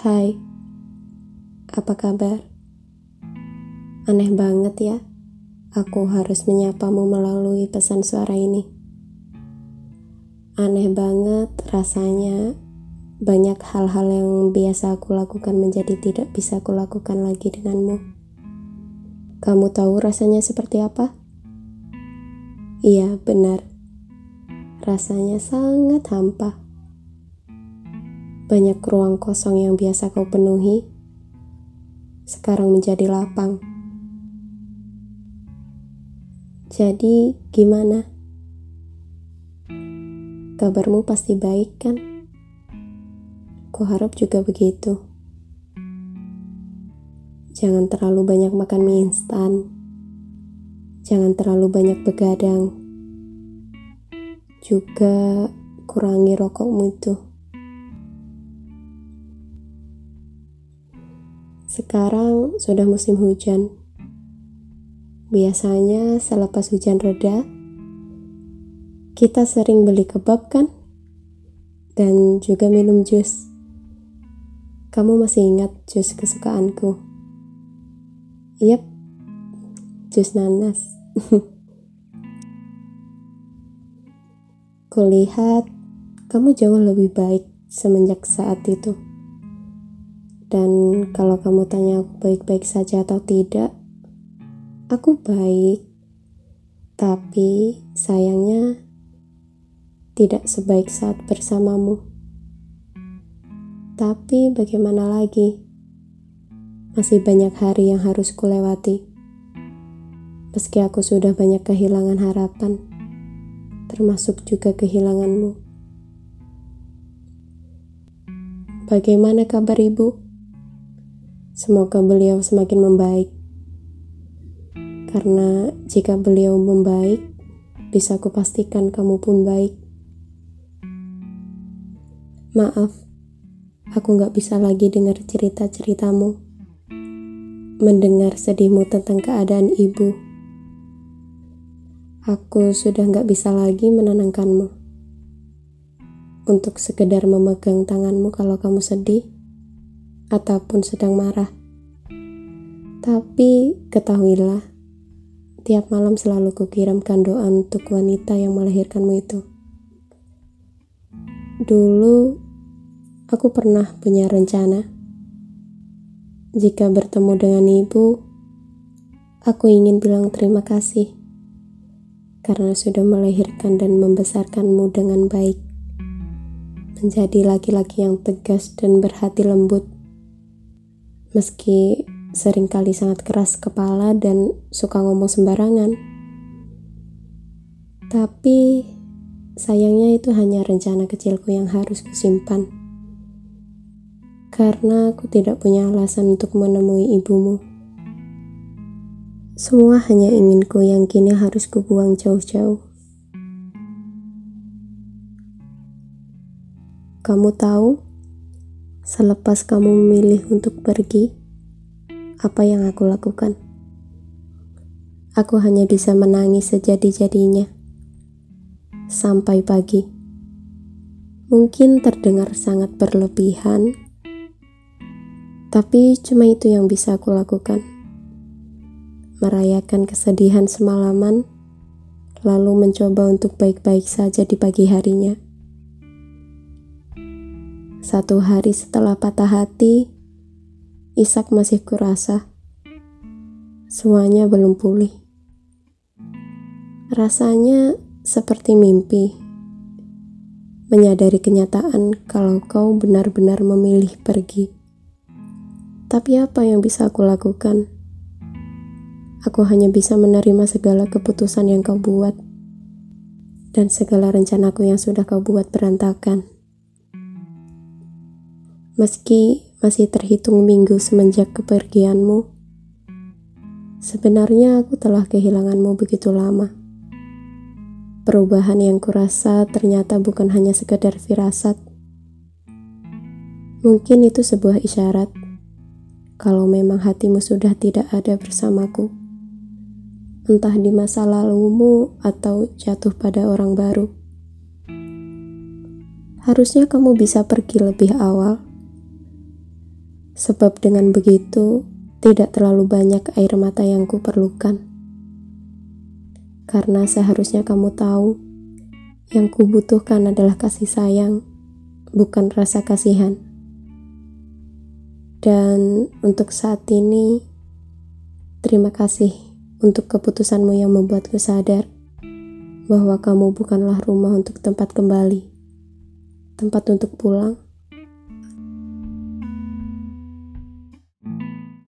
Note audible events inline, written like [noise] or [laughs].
Hai, apa kabar? Aneh banget ya, aku harus menyapamu melalui pesan suara ini. Aneh banget rasanya banyak hal-hal yang biasa aku lakukan menjadi tidak bisa aku lakukan lagi denganmu. Kamu tahu rasanya seperti apa? Iya, benar. Rasanya sangat hampa banyak ruang kosong yang biasa kau penuhi, sekarang menjadi lapang. Jadi, gimana? Kabarmu pasti baik, kan? Kuharap juga begitu. Jangan terlalu banyak makan mie instan. Jangan terlalu banyak begadang. Juga kurangi rokokmu itu. Sekarang sudah musim hujan. Biasanya selepas hujan reda, kita sering beli kebab kan? Dan juga minum jus. Kamu masih ingat jus kesukaanku? Yap, jus nanas. [laughs] Kulihat kamu jauh lebih baik semenjak saat itu. Dan kalau kamu tanya aku baik-baik saja atau tidak, aku baik. Tapi sayangnya tidak sebaik saat bersamamu. Tapi bagaimana lagi? Masih banyak hari yang harus kulewati. Meski aku sudah banyak kehilangan harapan, termasuk juga kehilanganmu. Bagaimana kabar ibu? Semoga beliau semakin membaik. Karena jika beliau membaik, bisa kupastikan kamu pun baik. Maaf, aku gak bisa lagi dengar cerita-ceritamu. Mendengar sedihmu tentang keadaan ibu. Aku sudah gak bisa lagi menenangkanmu. Untuk sekedar memegang tanganmu kalau kamu sedih ataupun sedang marah. Tapi ketahuilah, tiap malam selalu kukirimkan doa untuk wanita yang melahirkanmu itu. Dulu, aku pernah punya rencana. Jika bertemu dengan ibu, aku ingin bilang terima kasih karena sudah melahirkan dan membesarkanmu dengan baik. Menjadi laki-laki yang tegas dan berhati lembut meski sering kali sangat keras kepala dan suka ngomong sembarangan. Tapi sayangnya itu hanya rencana kecilku yang harus kusimpan. Karena aku tidak punya alasan untuk menemui ibumu. Semua hanya inginku yang kini harus kubuang jauh-jauh. Kamu tahu, Selepas kamu memilih untuk pergi, apa yang aku lakukan? Aku hanya bisa menangis sejadi-jadinya sampai pagi. Mungkin terdengar sangat berlebihan, tapi cuma itu yang bisa aku lakukan. Merayakan kesedihan semalaman, lalu mencoba untuk baik-baik saja di pagi harinya. Satu hari setelah patah hati, Ishak masih kurasa. Semuanya belum pulih. Rasanya seperti mimpi. Menyadari kenyataan kalau kau benar-benar memilih pergi. Tapi apa yang bisa aku lakukan? Aku hanya bisa menerima segala keputusan yang kau buat dan segala rencanaku yang sudah kau buat berantakan. Meski masih terhitung minggu semenjak kepergianmu, sebenarnya aku telah kehilanganmu begitu lama. Perubahan yang kurasa ternyata bukan hanya sekedar firasat. Mungkin itu sebuah isyarat kalau memang hatimu sudah tidak ada bersamaku. Entah di masa lalumu atau jatuh pada orang baru. Harusnya kamu bisa pergi lebih awal Sebab dengan begitu, tidak terlalu banyak air mata yang kuperlukan. Karena seharusnya kamu tahu, yang kubutuhkan adalah kasih sayang, bukan rasa kasihan. Dan untuk saat ini, terima kasih untuk keputusanmu yang membuatku sadar bahwa kamu bukanlah rumah untuk tempat kembali, tempat untuk pulang